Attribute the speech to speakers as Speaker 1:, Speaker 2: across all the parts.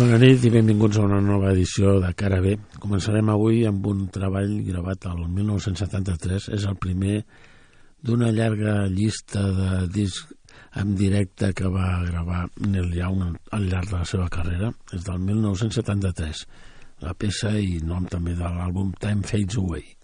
Speaker 1: Bona nit i benvinguts a una nova edició de Cara B. Començarem avui amb un treball gravat al 1973. És el primer d'una llarga llista de discs en directe que va gravar Neil Young al llarg de la seva carrera. És del 1973. La peça i nom també de l'àlbum Time Fades Away.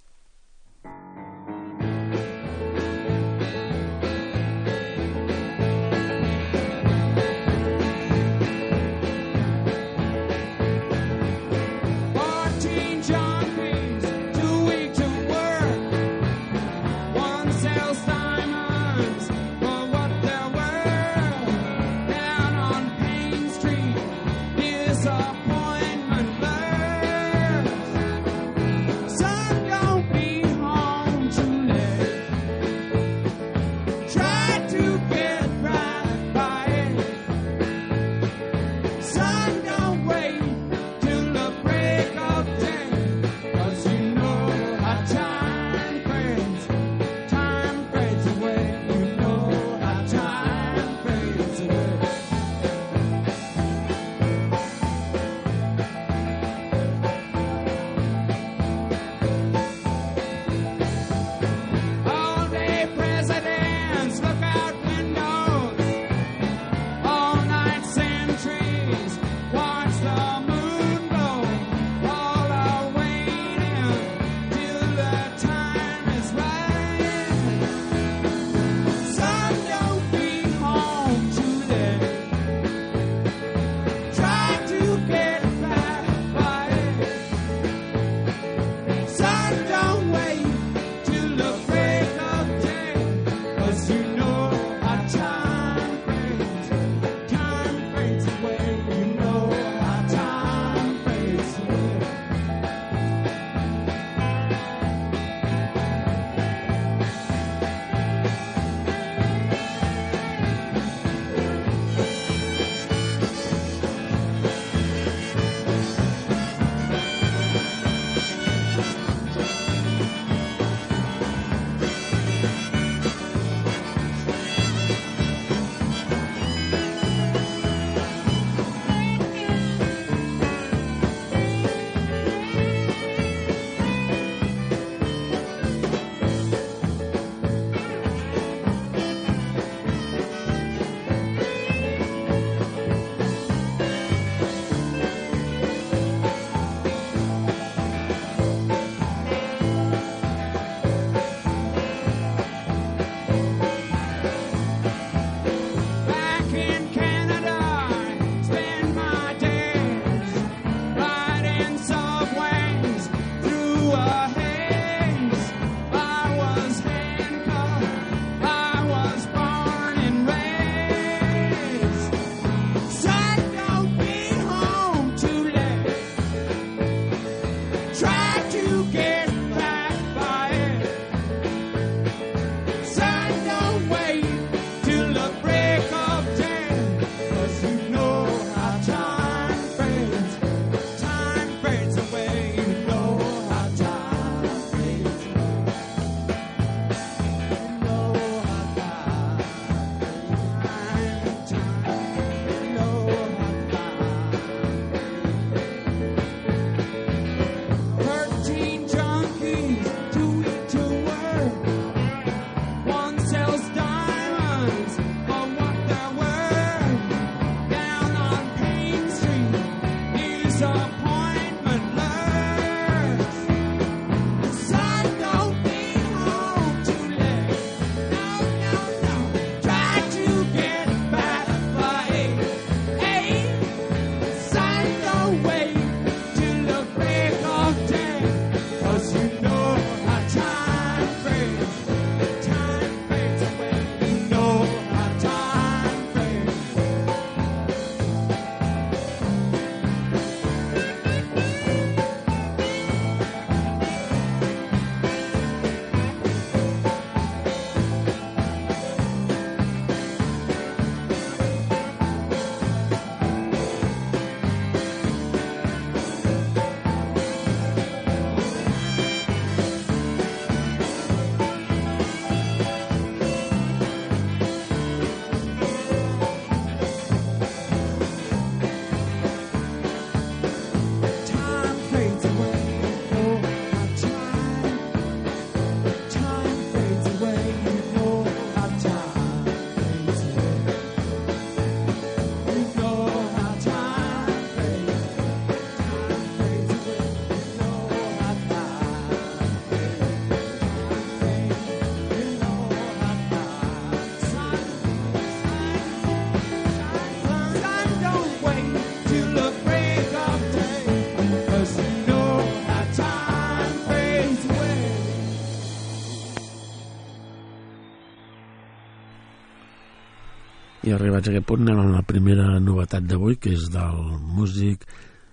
Speaker 2: I arribats a aquest punt anem a la primera novetat d'avui, que és del músic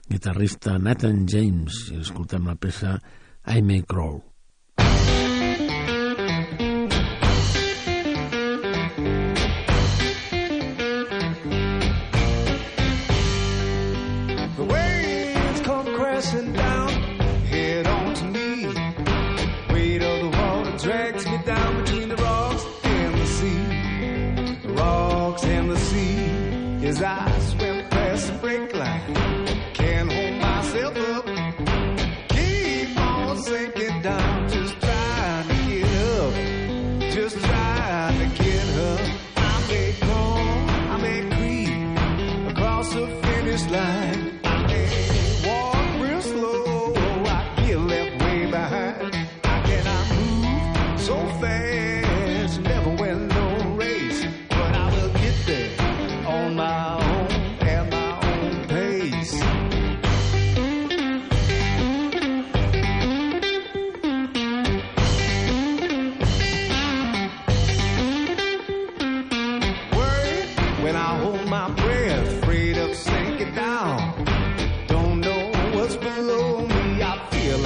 Speaker 2: guitarrista Nathan James, i escoltem la peça I May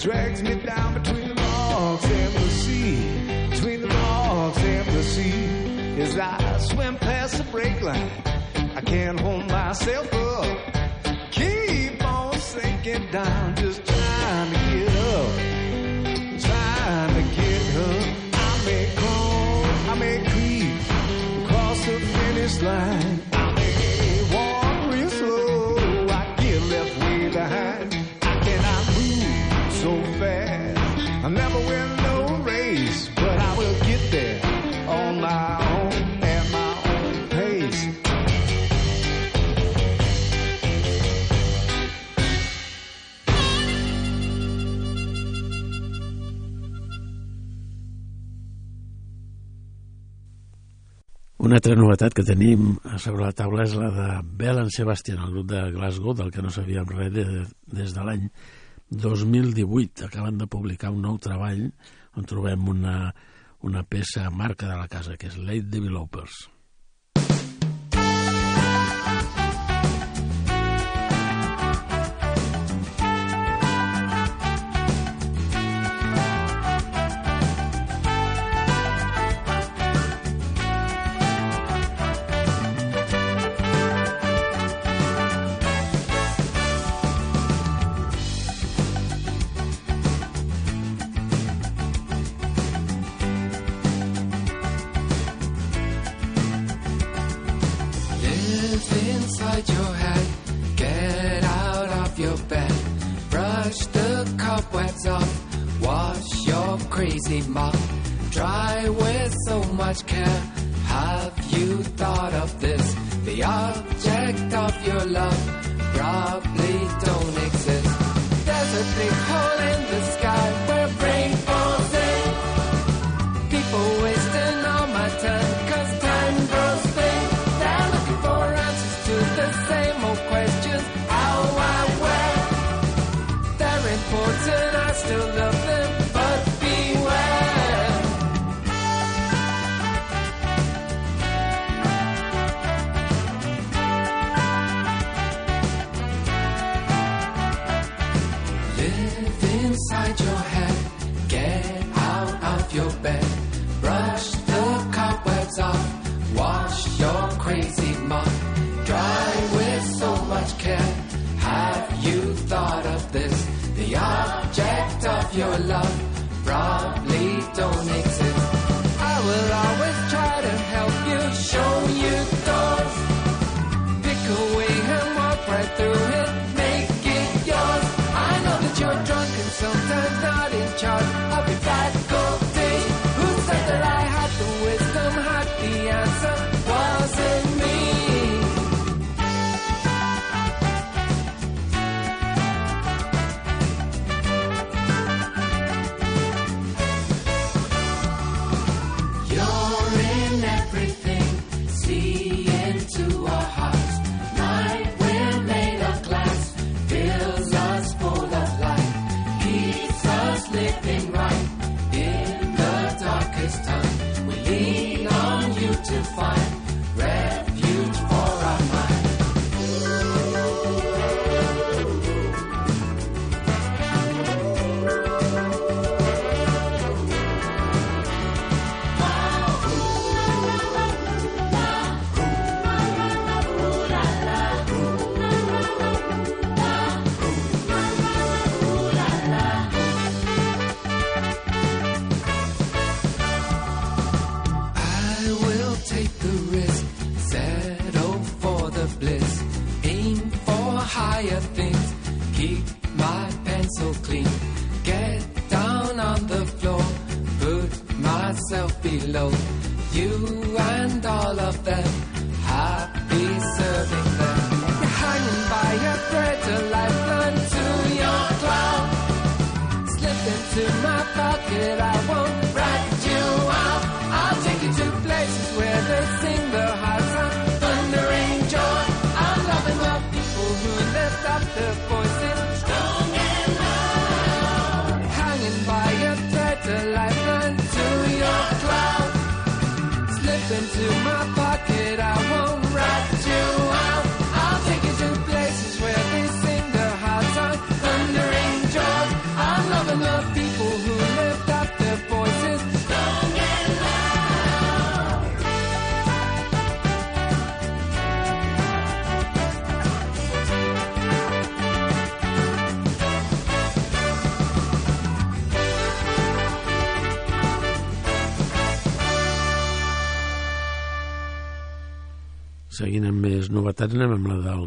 Speaker 1: drags me down between the rocks and the sea, between the rocks and the sea. As I swim past the break line, I can't hold myself up. Keep on sinking down, just trying to get up, trying to get up. I may crawl, I may creep across the finish line.
Speaker 2: Una altra novetat que tenim sobre la taula és la de Bell and Sebastian, el grup de Glasgow, del que no sabíem res de, des de l'any 2018. Acaben de publicar un nou treball on trobem una, una peça marca de la casa, que és Late Developers.
Speaker 3: crazy mop. Dry with so much care. Have you thought of this? The object of your love probably don't exist. There's a big hole.
Speaker 1: estrenem amb la del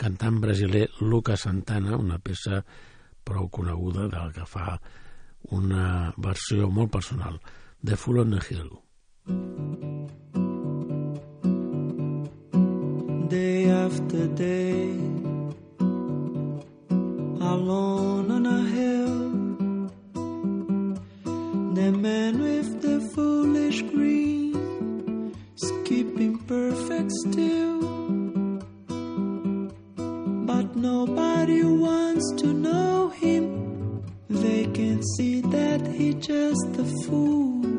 Speaker 1: cantant brasiler Lucas Santana, una peça prou coneguda del que fa una versió molt personal de Full on the Hill.
Speaker 4: Day after day Alone on a hill The man with the foolish green Skipping perfect still nobody wants to know him. They can see that he's just a fool.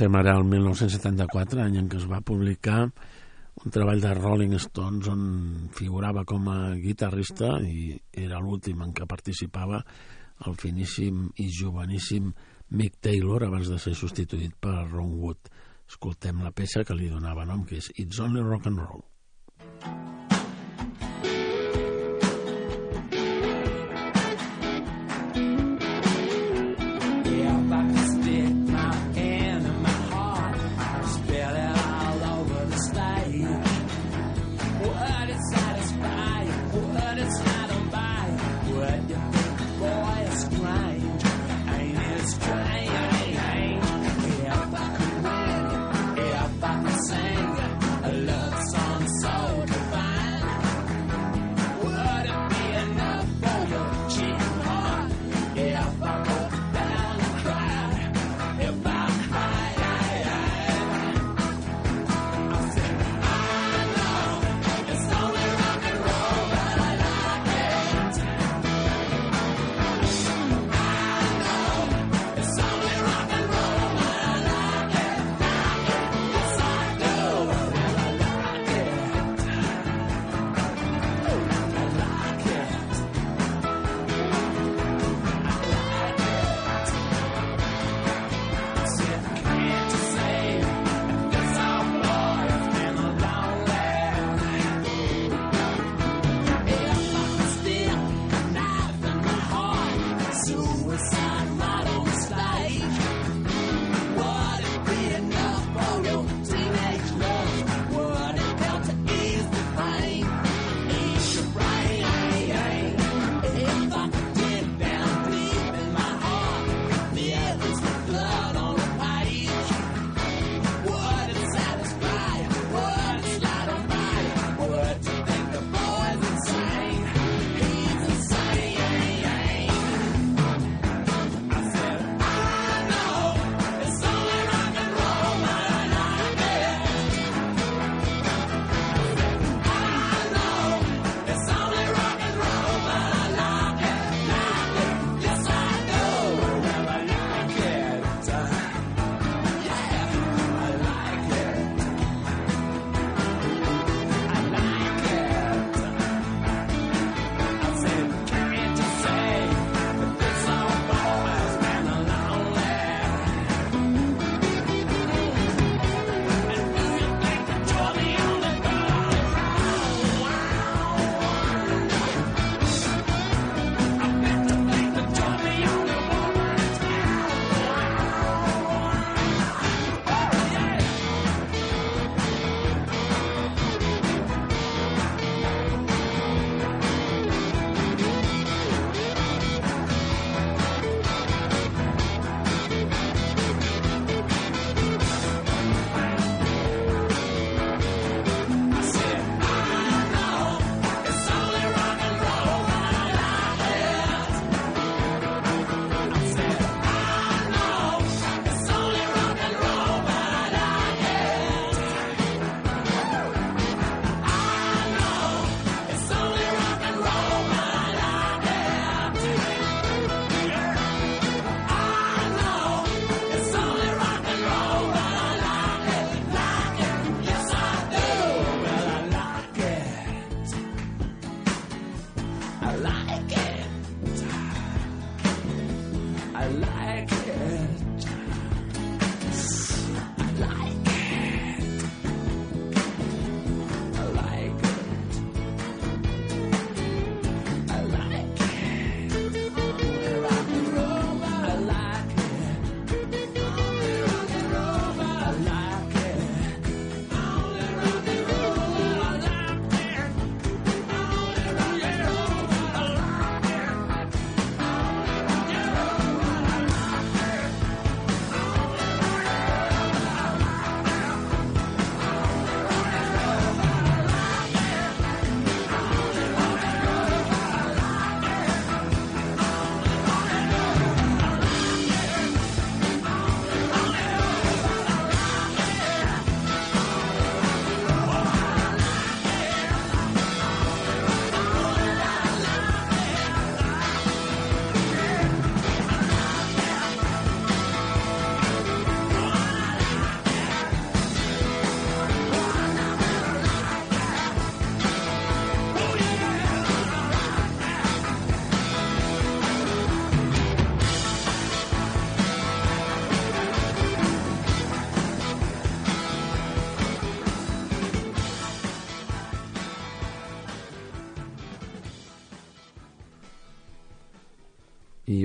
Speaker 5: estem ara al 1974, any en què es va publicar un treball de Rolling Stones on figurava com a guitarrista i era l'últim en què participava el finíssim i joveníssim Mick Taylor abans de ser substituït per Ron Wood. Escoltem la peça que li donava nom, que és It's Only Rock and Roll.
Speaker 3: Mm
Speaker 1: -hmm.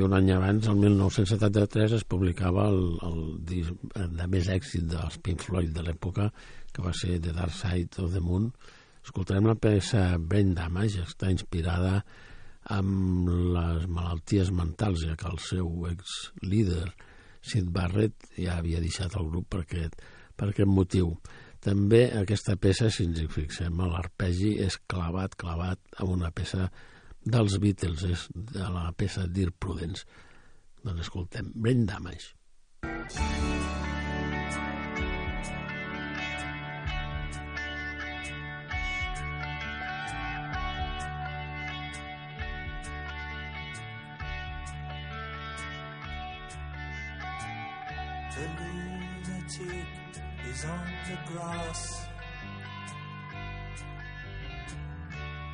Speaker 1: Un any abans, el 1973, es publicava el, el disc de més èxit dels Pink Floyd de l'època, que va ser The Dark Side of the Moon. Escoltarem la peça Brain Damage, està inspirada amb les malalties mentals, ja que el seu ex-líder, Sid Barrett, ja havia deixat el grup per aquest, per aquest motiu. També aquesta peça, si ens hi fixem, l'arpegi és clavat, clavat amb una peça dels Beatles, és de la peça Dear Prudence. Doncs escoltem, Brain Damage.
Speaker 6: The lunatic is on the grass.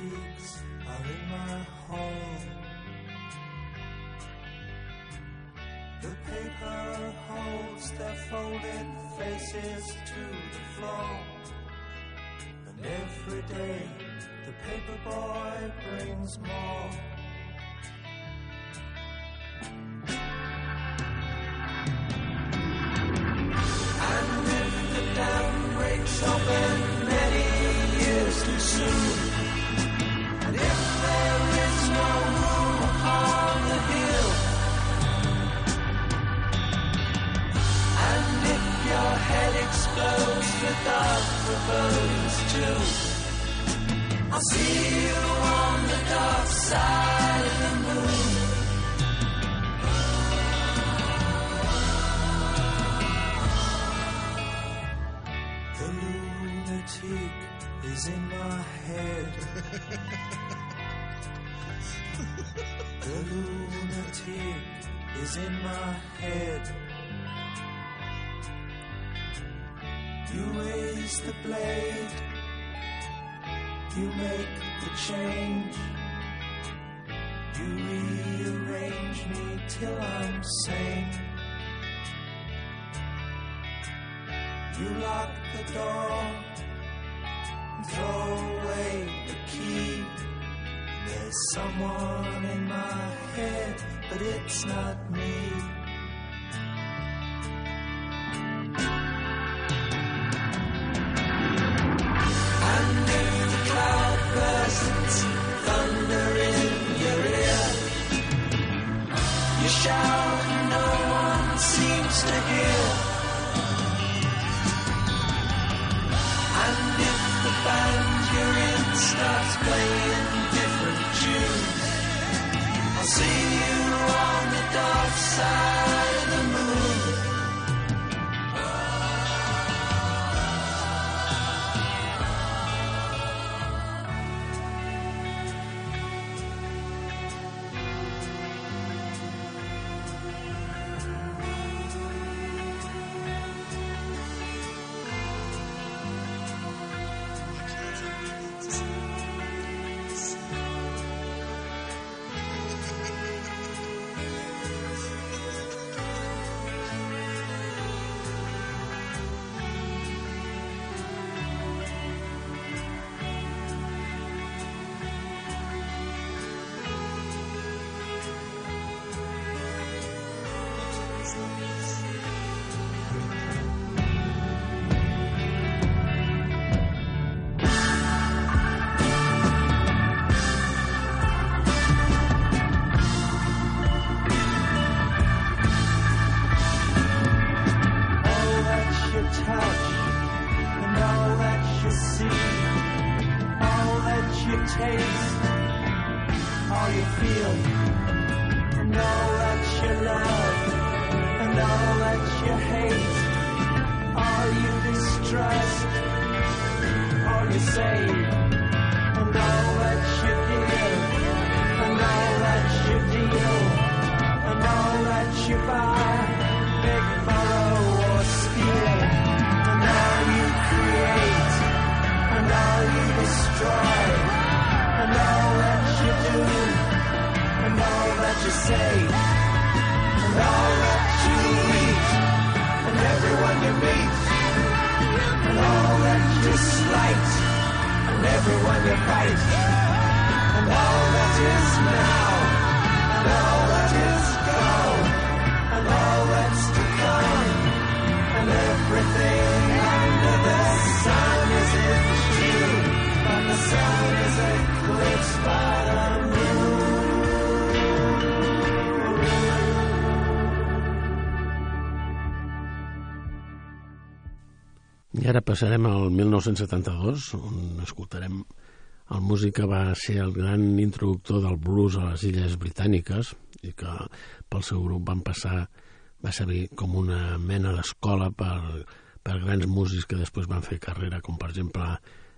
Speaker 6: Lunatics are in my hall. The paper holds their folded faces to the floor. And every day the paper boy brings more. You raise the blade, you make the change. You rearrange me till I'm sane. You lock the door throw away the key. There's someone in my head, but it's not me. Taste, all you feel, and all that you love, and all that you hate, all you distrust, all you save, and all that you give, and all that you deal, and all that you buy, big borrow or steal, and all you create, and all you destroy, and all that you do, and all that you say, and all that you eat, and everyone you meet, and all that you slight, and everyone you fight, and all that is now, and all that is gone, and all that's to come, and everything under the sun is in June, but the sun is moon.
Speaker 1: I ara passarem al 1972, on escoltarem el músic que va ser el gran introductor del blues a les Illes Britàniques i que pel seu grup van passar, va servir com una mena d'escola per, per grans músics que després van fer carrera, com per exemple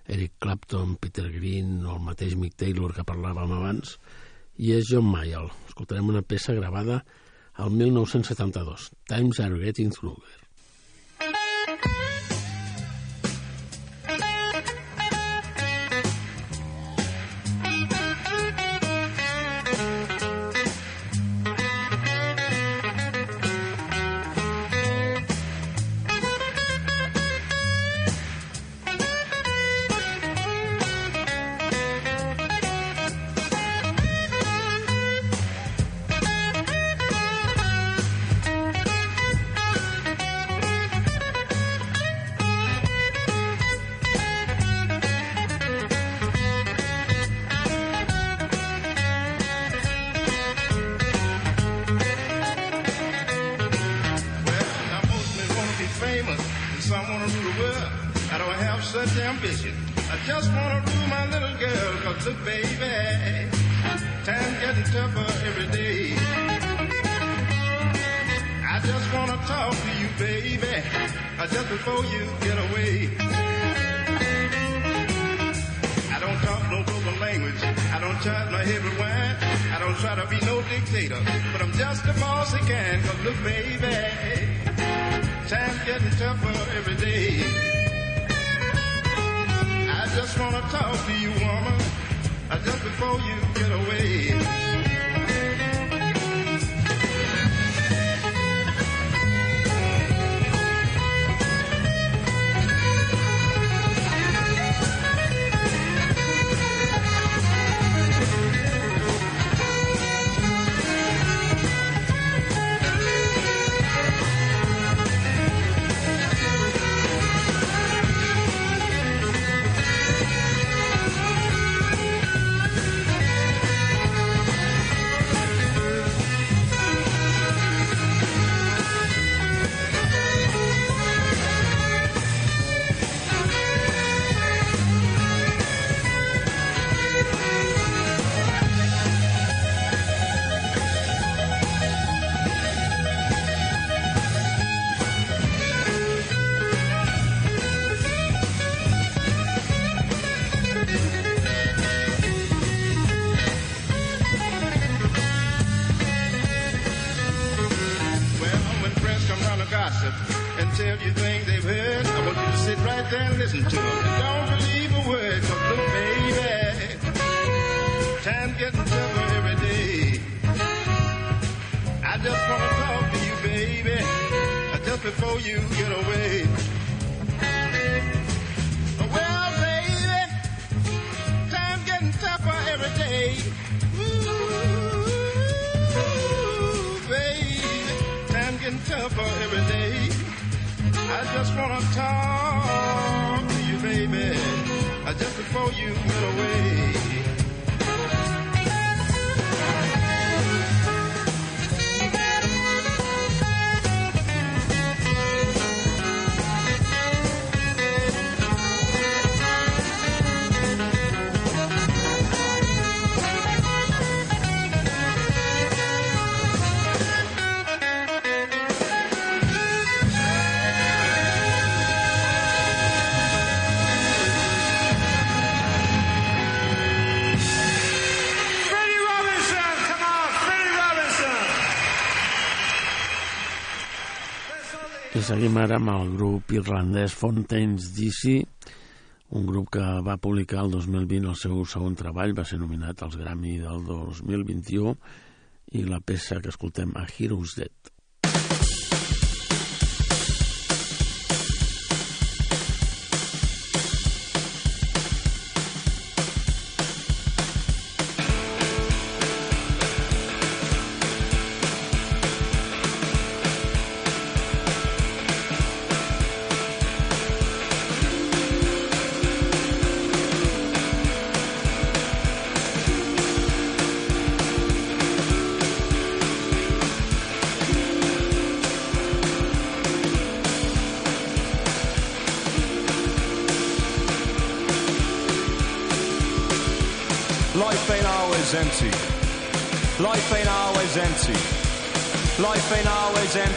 Speaker 1: Eric Clapton, Peter Green o el mateix Mick Taylor que parlàvem abans, i és John Mayall. Escoltarem una peça gravada al 1972, Times Are Getting Through.
Speaker 7: Just before you get away. I don't talk no broken language. I don't charge no heavy wine. I don't try to be no dictator. But I'm just the boss I can. Cause look, baby, time's getting tougher every day. I just wanna talk to you, woman.
Speaker 1: Seguim ara amb el grup irlandès Fontaines DC, un grup que va publicar el 2020 el seu segon treball, va ser nominat als Grammy del 2021 i la peça que escoltem a Heroes Dead.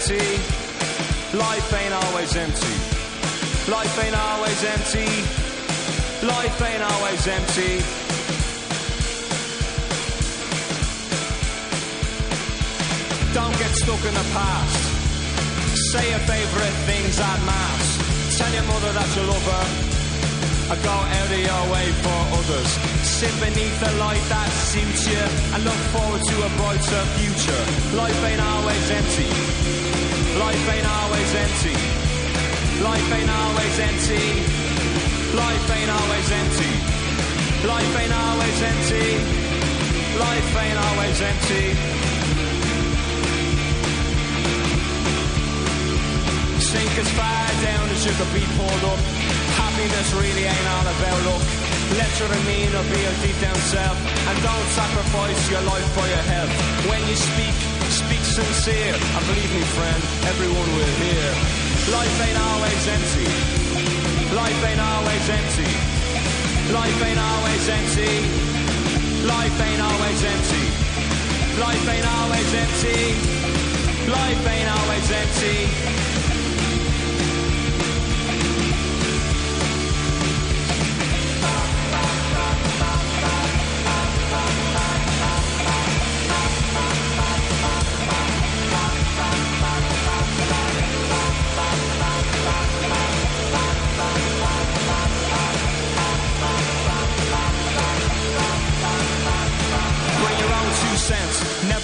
Speaker 5: Empty. Life ain't always empty. Life ain't always empty. Life ain't always empty. Don't get stuck in the past. Say your favorite things at mass. Tell your mother that you love her. I go out of your way for others. Sit beneath the light that suits you and look forward to a brighter future. Life ain't always empty. Life ain't always empty. Life ain't always empty. Life ain't always empty. Life ain't always empty. Life ain't always empty. Sink as far down as you could be pulled up. Happiness really ain't all about luck. Let your demeanor be your deep down self. And don't sacrifice your life for your health. When you speak, sincere. And believe me, friend, everyone will hear. Life ain't always empty. Life ain't always empty. Life ain't always empty. Life ain't always empty. Life ain't always empty. Life ain't always empty.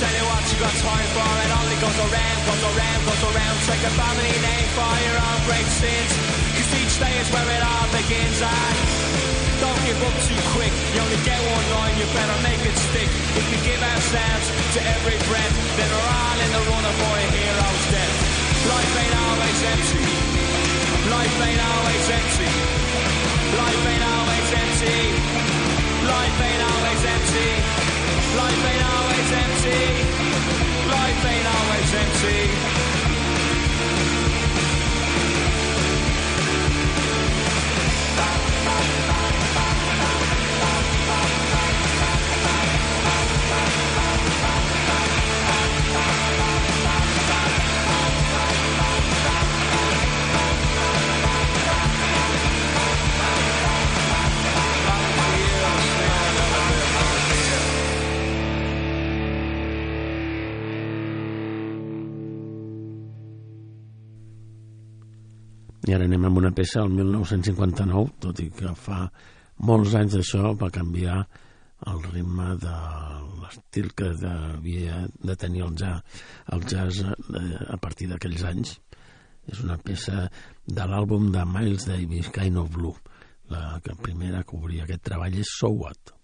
Speaker 5: Tell you what you got time for. It only goes around, goes around, goes around. Take a family name for your own great sins. Cause each day is where it all begins. And don't give up too quick. You only get one line, you better make it stick. If we give ourselves to every breath, then we're all in the runner for a hero's death. Life ain't always empty. Life ain't always empty. Life ain't always empty. Life ain't always empty. Life ain't always empty. Life ain't always empty.
Speaker 1: Ara anem amb una peça el 1959, tot i que fa molts anys d'això va canviar el ritme de l'estil que devia de tenir el jazz, el jazz eh, a partir d'aquells anys. És una peça de l'àlbum de Miles Davis, Kind of Blue. La primera que obria aquest treball és So What.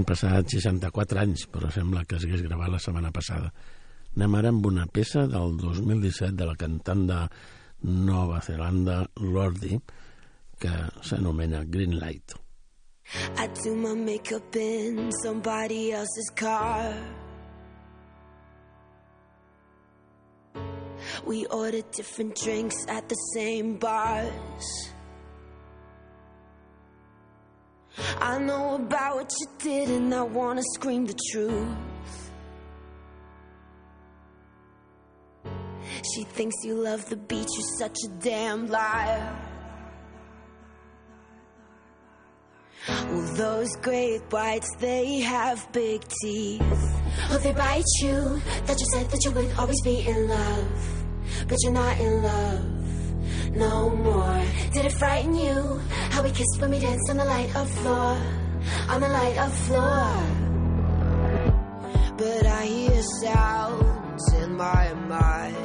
Speaker 1: Han passat 64 anys, però sembla que s'hagués gravat la setmana passada. Anem ara amb una peça del 2017 de la cantant de Nova Zelanda, Lordi, que s'anomena Green Light.
Speaker 8: I do my makeup in somebody else's car. We order different drinks at the same bars. I know about what you did, and I wanna scream the truth. She thinks you love the beach, you're such a damn liar. Well, those great whites, they have big teeth. Oh, they bite you. That you said that you would always be in love. But you're not in love no more. Did it frighten you? How we kissed when we danced on the light of floor. On the light of floor. But I hear sounds in my mind.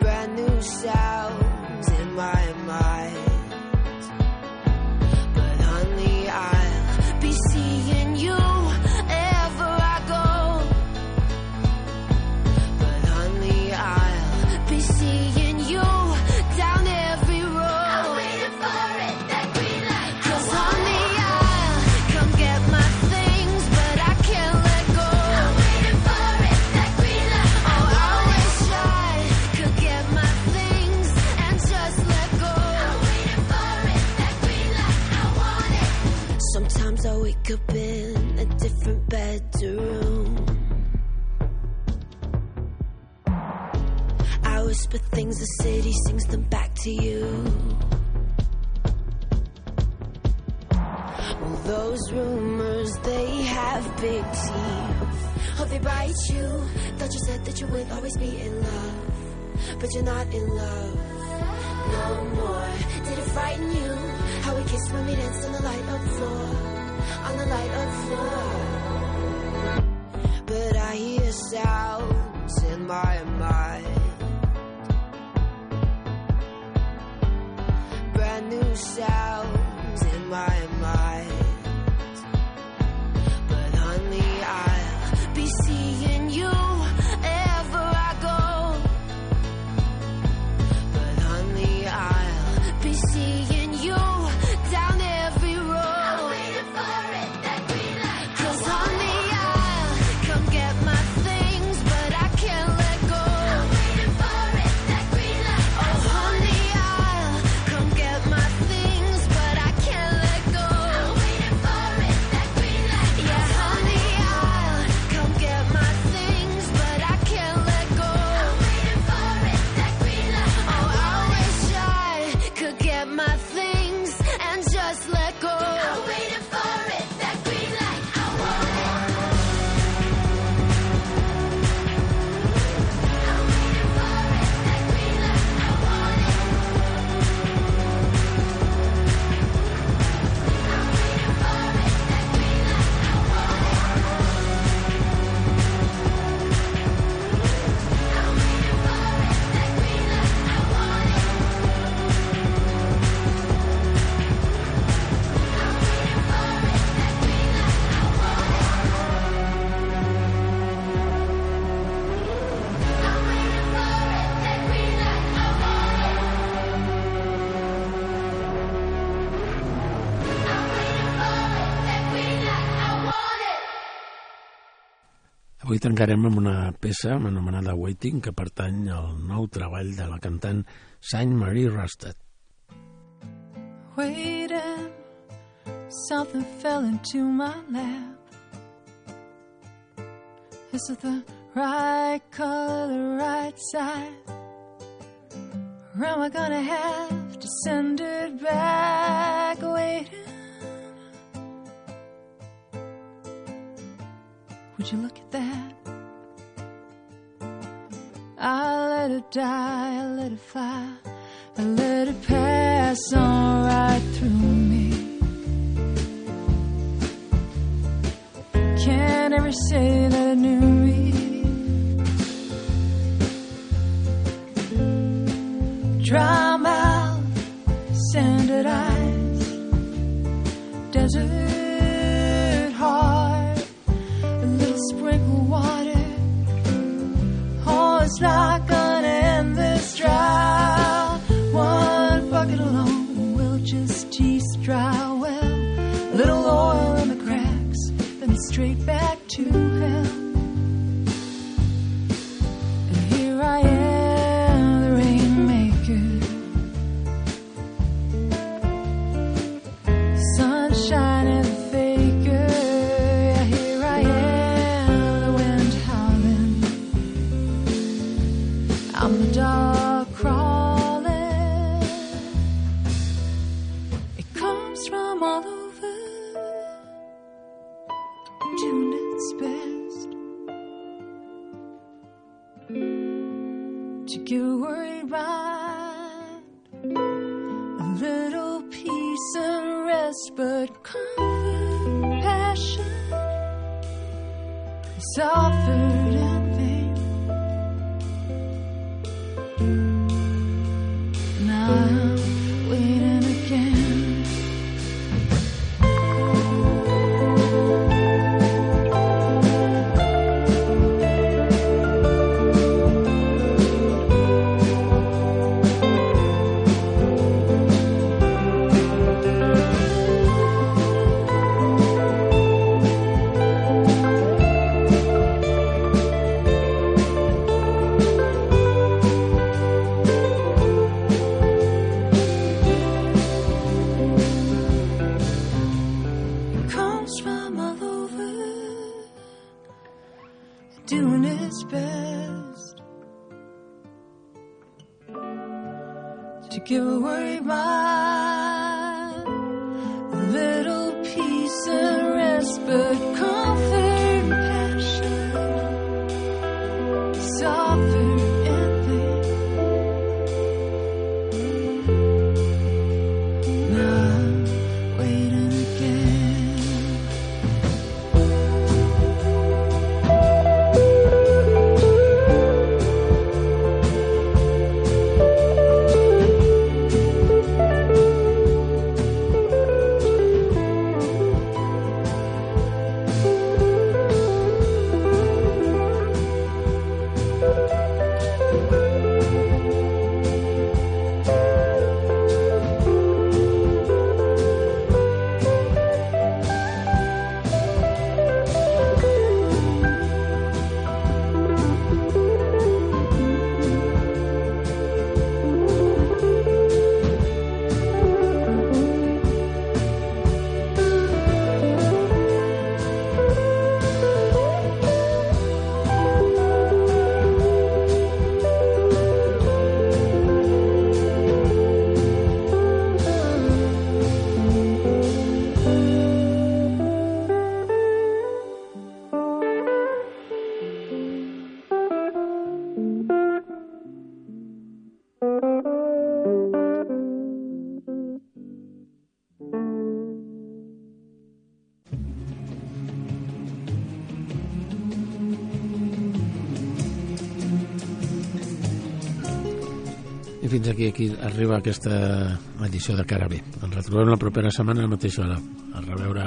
Speaker 8: Brand new sounds in my mind.
Speaker 1: Tancarem amb una peça anomenada Waiting, que pertany al nou treball de la cantant Saint Marie Rusted.
Speaker 9: waiting. Something fell into my lap. Is it the right color, right side? Or am I gonna have to send it back? Waiting. Would you look at that? I let it die, I let it fly, I let it pass on right through me. Can't ever say that I knew me. Dry mouth, sanded eyes, desert sprinkle water. Oh, it's not gonna end this drought. One bucket alone will just tease dry well. A little oil in the cracks, then straight back
Speaker 1: aquí, aquí arriba aquesta edició de Cara B. Ens retrobem la propera setmana a la mateixa hora. A reveure...